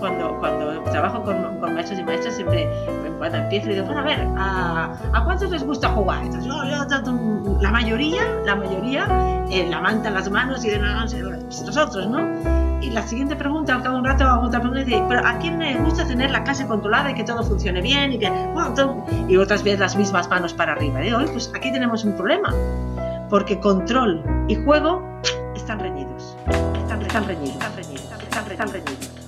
cuando, cuando trabajo con, con maestros y maestras siempre cuando empiezo digo, bueno, a ver, ¿a, ¿a cuántos les gusta jugar? Entonces, yo, yo, la mayoría, la mayoría, eh, en las manos y de no, pues nosotros, ¿no? Y la siguiente pregunta, al cabo de un rato hago otra pregunta y dice, pero ¿a quién le gusta tener la casa controlada y que todo funcione bien? Y, que, bueno, y otras veces las mismas manos para arriba. Digo, "Oye, pues aquí tenemos un problema, porque control y juego están reñidos. Están, reñidos. Están reñidos. Están, re- están reñidos. Están reñidos.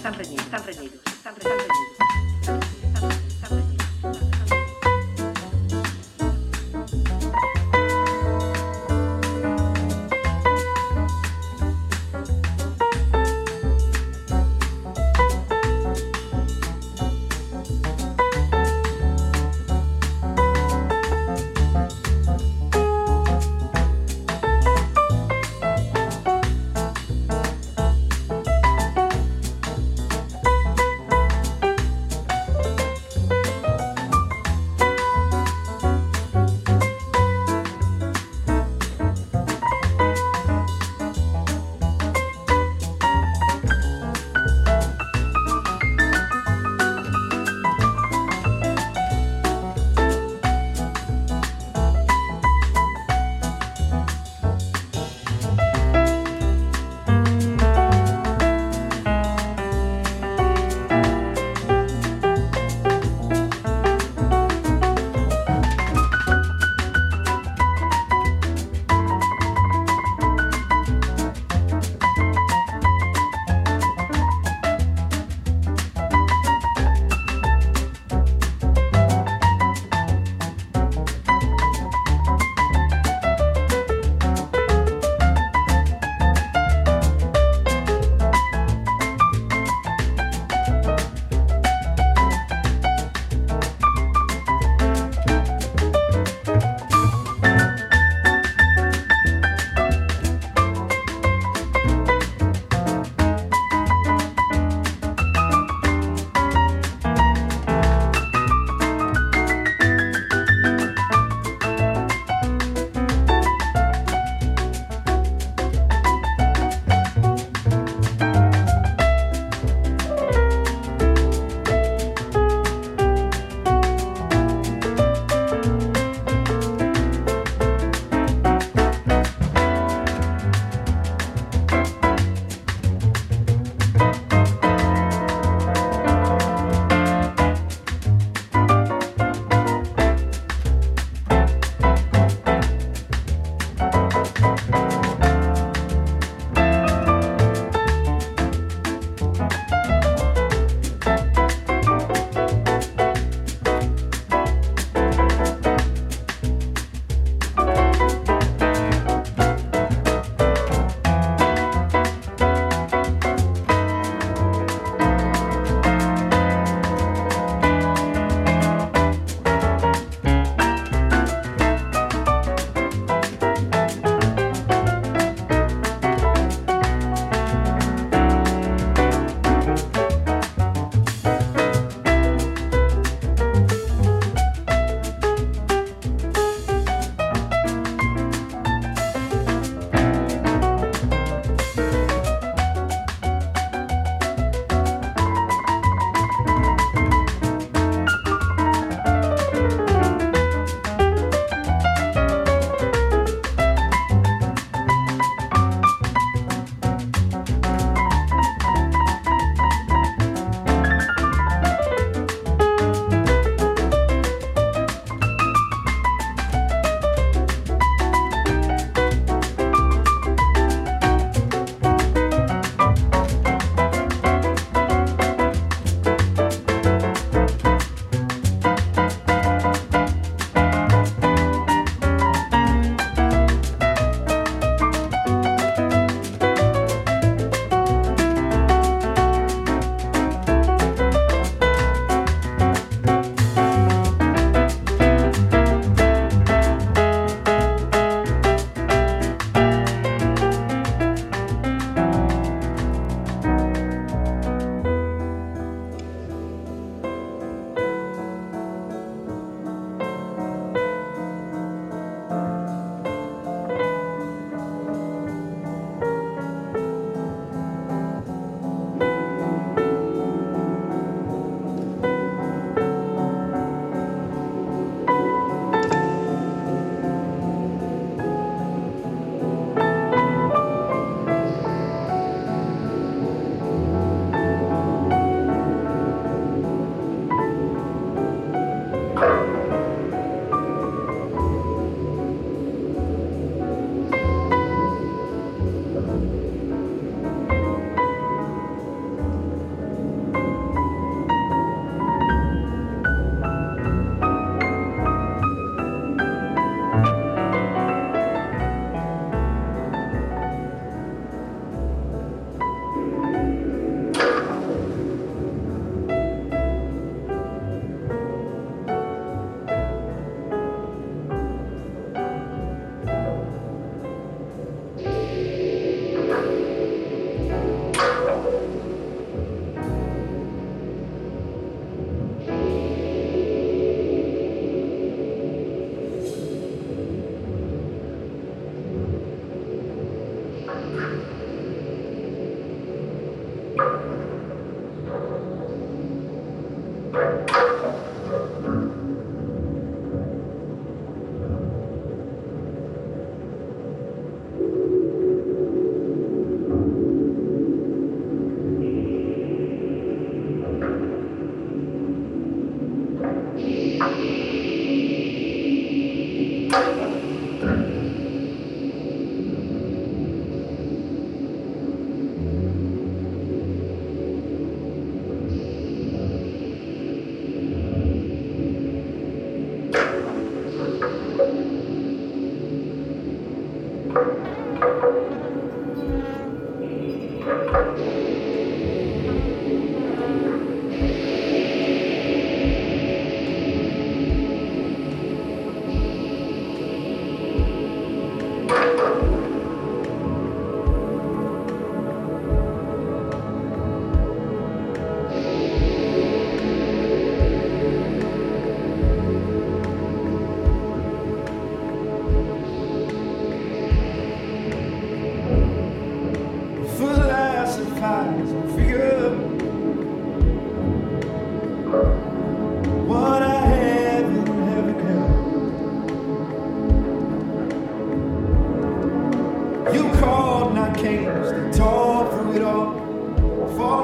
Están reñidos. Están reñidos. Están re- están reñidos.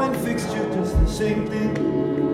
and fixed you just the same thing.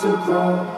to go.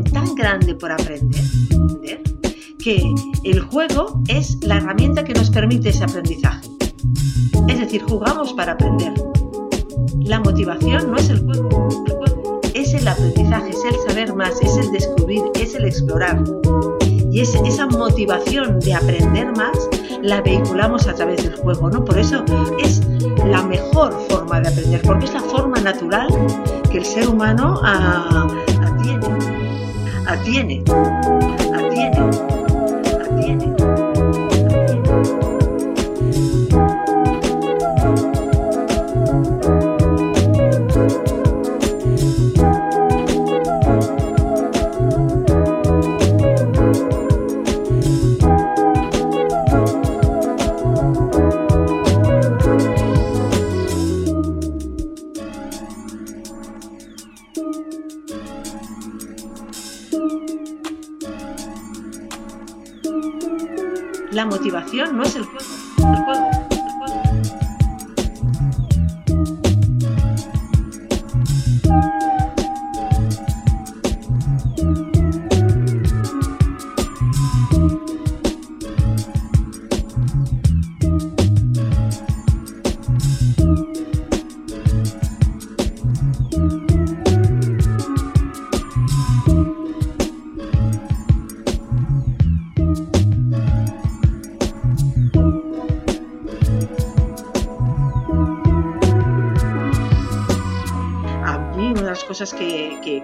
Tan grande por aprender, que el juego es la herramienta que nos permite ese aprendizaje. Es decir, jugamos para aprender. La motivación no es el juego, es el aprendizaje, es el saber más, es el descubrir, es el explorar. Y es esa motivación de aprender más la vehiculamos a través del juego, ¿no? Por eso es la mejor forma de aprender, porque es la forma natural que el ser humano ah, atiene, atiene, atiene.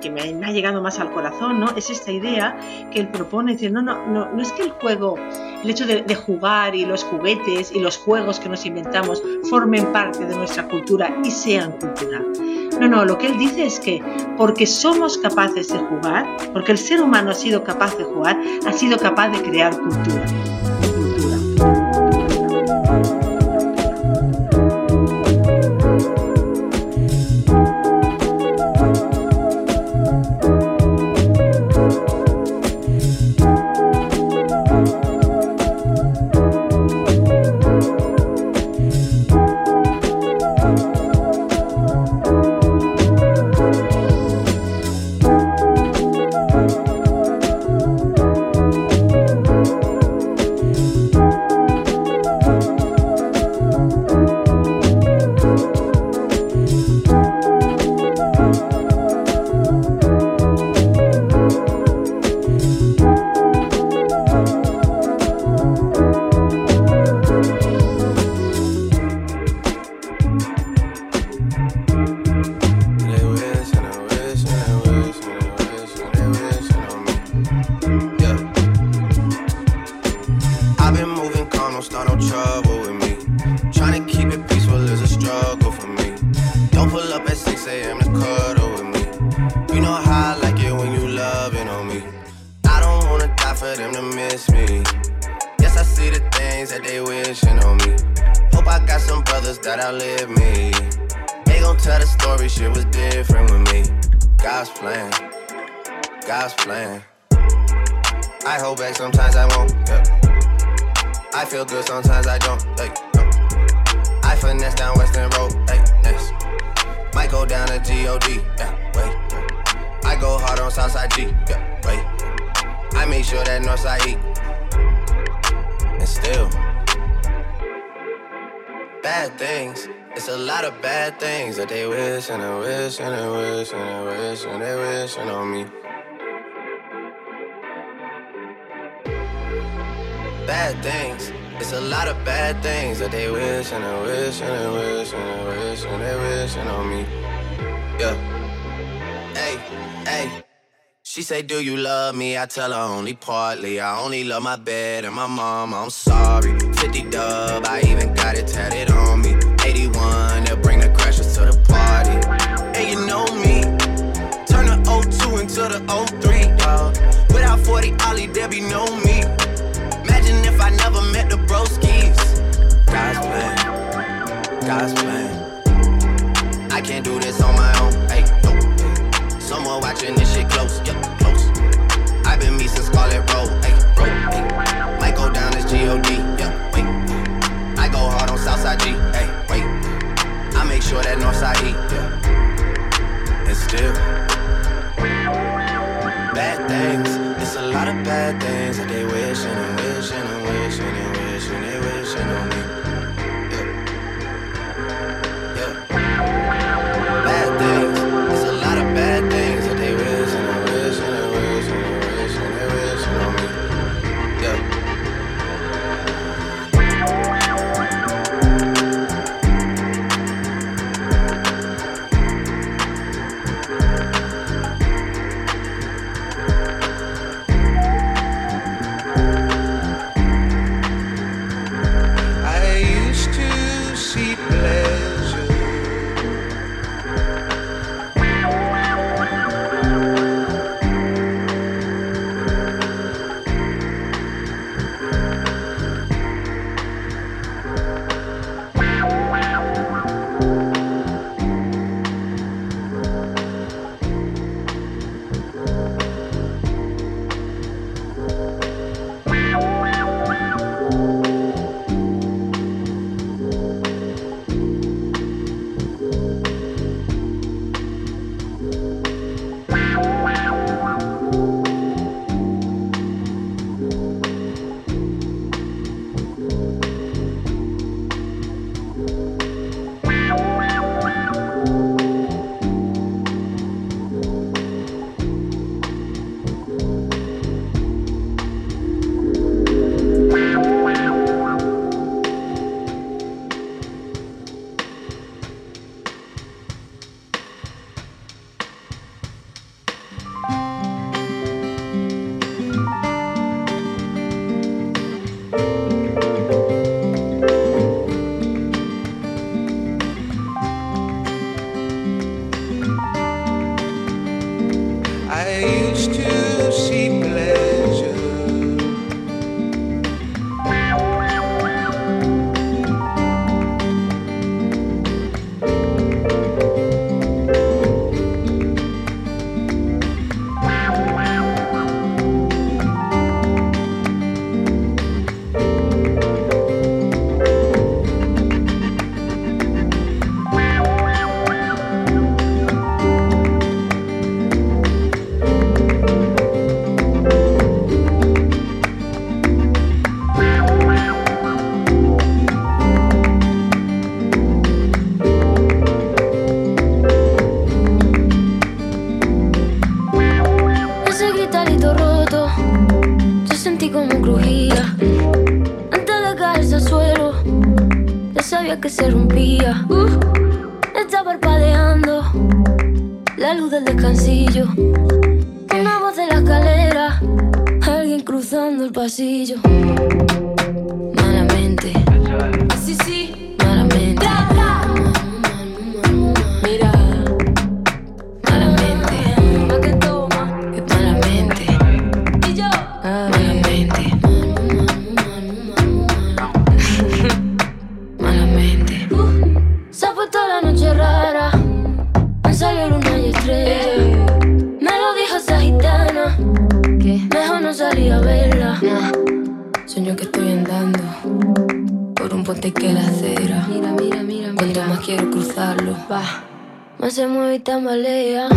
Que, me, ha, llegado más al corazón, ¿no? Es esta idea que él propone, decir, no, no, no, no es que el juego, el hecho de, de, jugar y los juguetes y los juegos que nos inventamos formen parte de nuestra cultura y sean cultura. No, no, lo que él dice es que porque somos capaces de jugar, porque el ser humano ha sido capaz de jugar, ha sido capaz de crear cultura. on Southside G. Yeah, wait. I make sure that Northside E, And still, bad things. It's a lot of bad things that they wish and they wish and they wish and they wish and they wishing on me. Bad things. It's a lot of bad things that they wish and they wish and they wish and they wish and they wishing on me. Yeah. Hey, hey say, Do you love me? I tell her only partly. I only love my bed and my mom. I'm sorry. 50 dub, I even got it tatted on me. 81, they'll bring the crashers to the party. And you know me. Turn the 02 into the 03, dog. Without 40 Ollie, there be no me. Imagine if I never met the broskies. God's plan. God's plan. I can't do this on my own. Hey, no. Someone watching this shit close. Southside G, ayy, wait. I make sure that Northside E, quiero cruzarlo. Va, más se mueve y tambalea.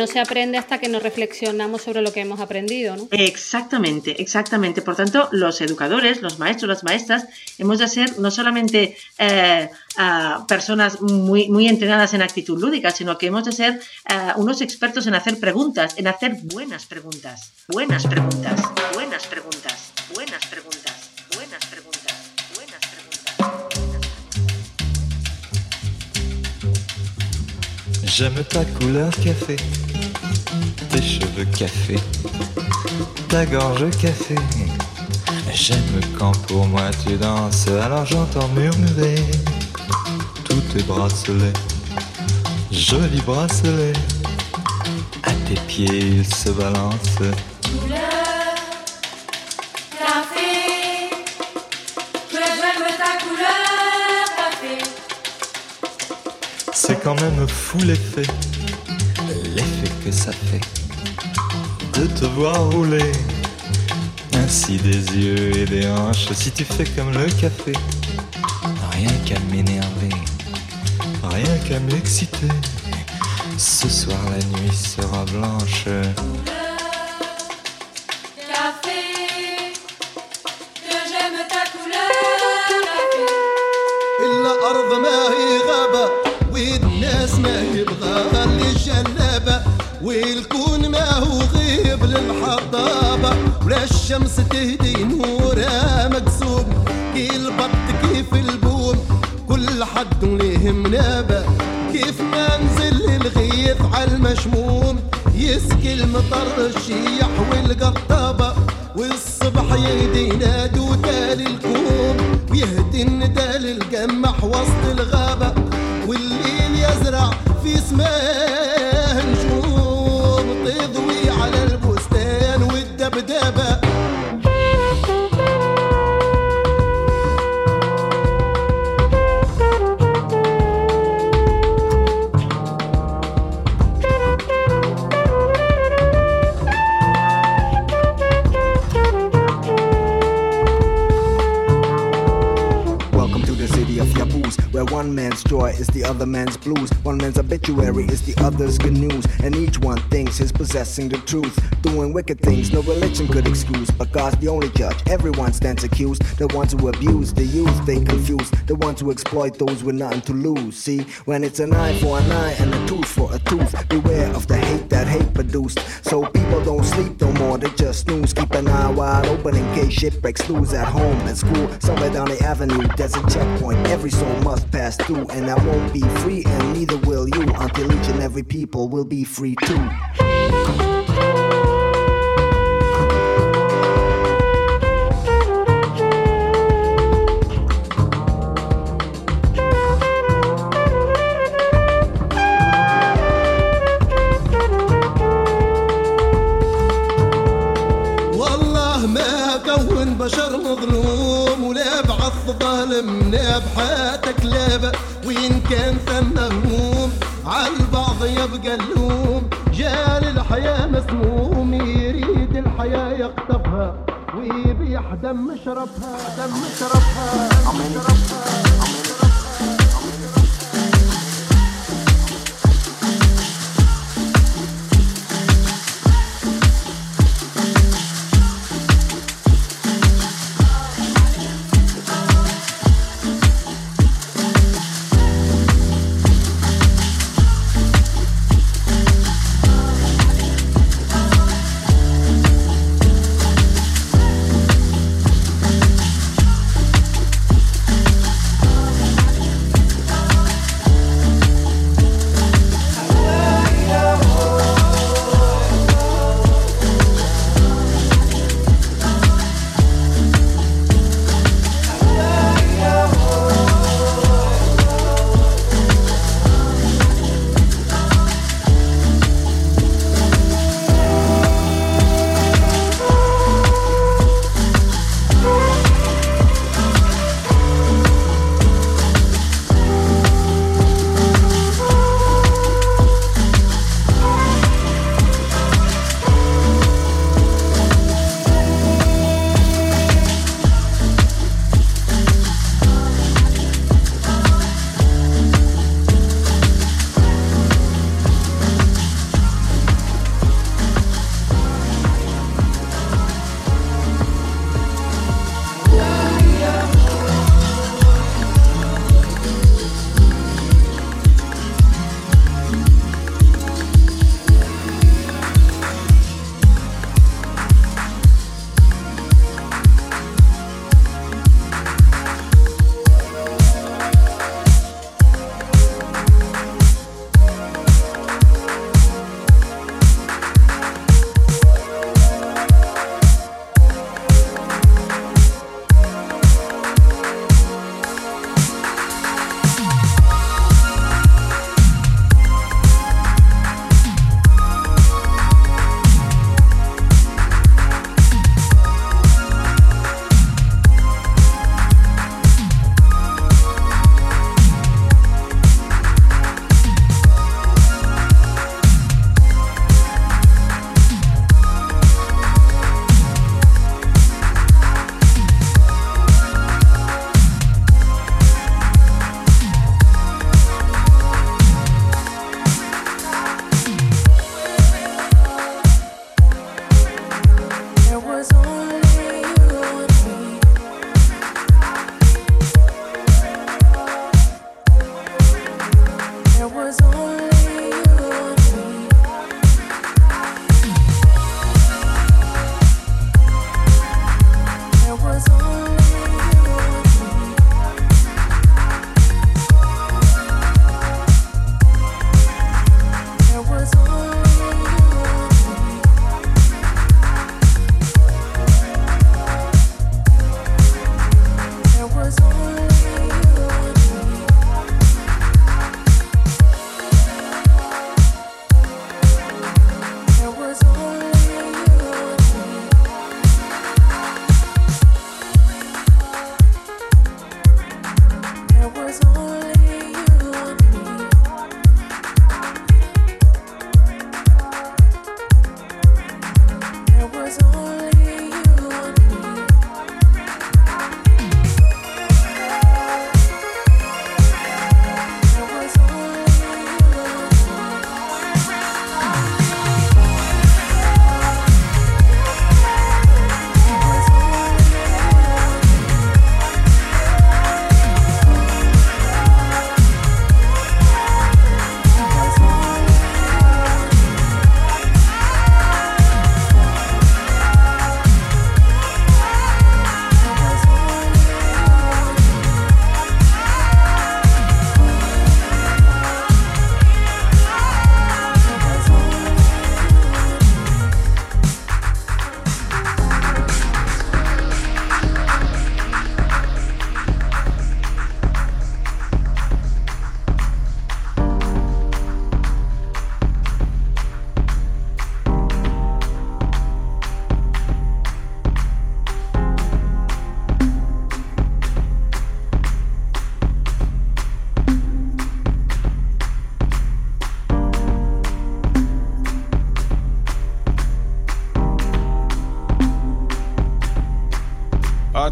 No se aprende hasta que nos reflexionamos sobre lo que hemos aprendido. ¿no? Exactamente, exactamente. Por tanto, los educadores, los maestros, las maestras, hemos de ser no solamente eh, personas muy, muy entrenadas en actitud lúdica, sino que hemos de ser eh, unos expertos en hacer preguntas, en hacer buenas preguntas, buenas preguntas, buenas preguntas, buenas preguntas. Buenas Buenas preguntas, buenas preguntas. buenas preguntas. J'aime ta couleur café, tes cheveux café, ta gorge café. J'aime quand pour moi tu danses, alors j'entends murmurer tous tes bracelets, jolis bracelets. À tes pieds ils se balancent. C'est quand même fou l'effet, l'effet que ça fait de te voir rouler. Ainsi des yeux et des hanches, si tu fais comme le café, rien qu'à m'énerver, rien qu'à m'exciter. Ce soir la nuit sera blanche. منابة كيف ما نزل الغيث على المشموم يسقي المطر الشيح والقطابة. والصبح يهدي نادو تالي الكوم ويهدي الندى للقمح وسط الغابة. والليل يزرع في سماه نجوم تضوي man's joy is the other man's blues. One man's obituary is the other's good news, and each one thinks he's possessing the truth. Doing wicked things no religion could excuse, but God's the only judge. Everyone stands accused. The ones who abuse the youth, they confuse. The ones who exploit those with nothing to lose. See, when it's an eye for an eye and a tooth for a tooth, beware of the hate that hate produced. So people don't sleep no more, they just snooze. Keep an eye wide open in case shit breaks loose at home, at school, somewhere down the avenue. There's a checkpoint every soul must pass through, and I won't be free, and neither will you until each and every people will be free too. والله ما كون بشر مظلوم ولا بعث ظالم لا بحياتك لابا وين كان ثم هموم عالبعض يبقى اللوم. جال الحياة مسموم يريد الحياة يخطفها ويبيح دم شرفها دم شرفها.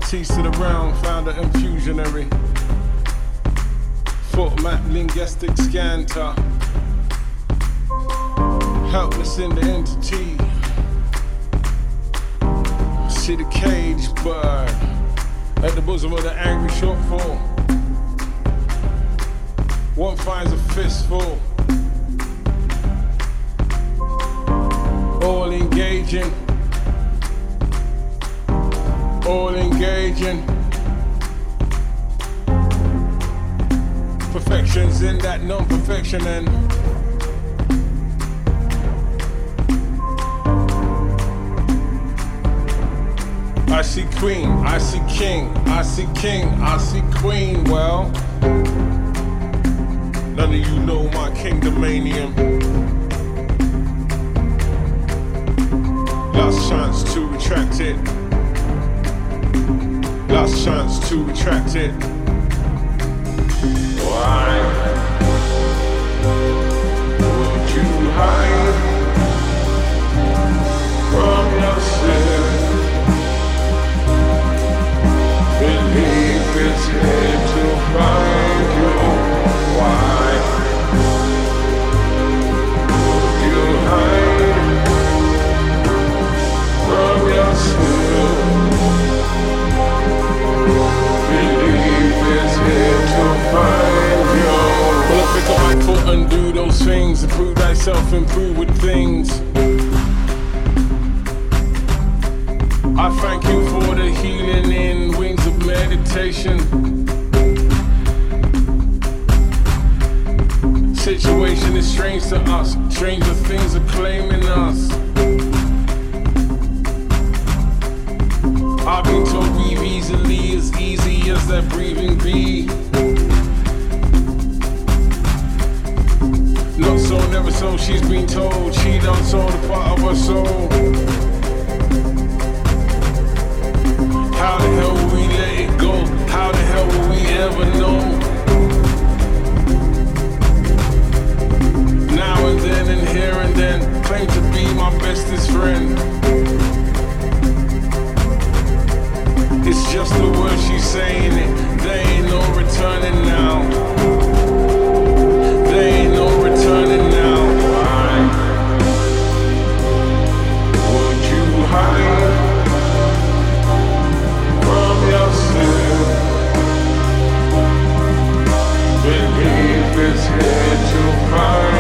Artiste of the realm, founder and fusionary. Foot map linguistic scanter. All engaging. Perfections in that non-perfection and I see queen, I see king, I see king, I see queen. Well, none of you know my kingdomanium. Last chance to retract it. Last chance to retract it. Why would you hide from yourself? Pick up my and do those things. Improve thyself, improve with things. I thank you for the healing in wings of meditation. Situation is strange to us, stranger things are claiming us. I've been told breathe easily, as easy as that breathing be. So, never so, she's been told she done sold a part of her soul. How the hell will we let it go? How the hell will we ever know? Now and then and here and then, claim to be my bestest friend. It's just the word she's saying it. There ain't no returning now. There ain't no returning it's here to find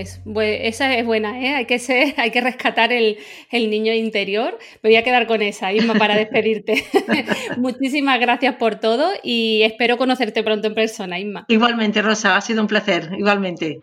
es, esa es buena, ¿eh? hay, que ser, hay que rescatar el, el niño interior. Me voy a quedar con esa, Isma, para despedirte. Muchísimas gracias por todo y espero conocerte pronto en persona, Isma. Igualmente, Rosa, ha sido un placer, igualmente.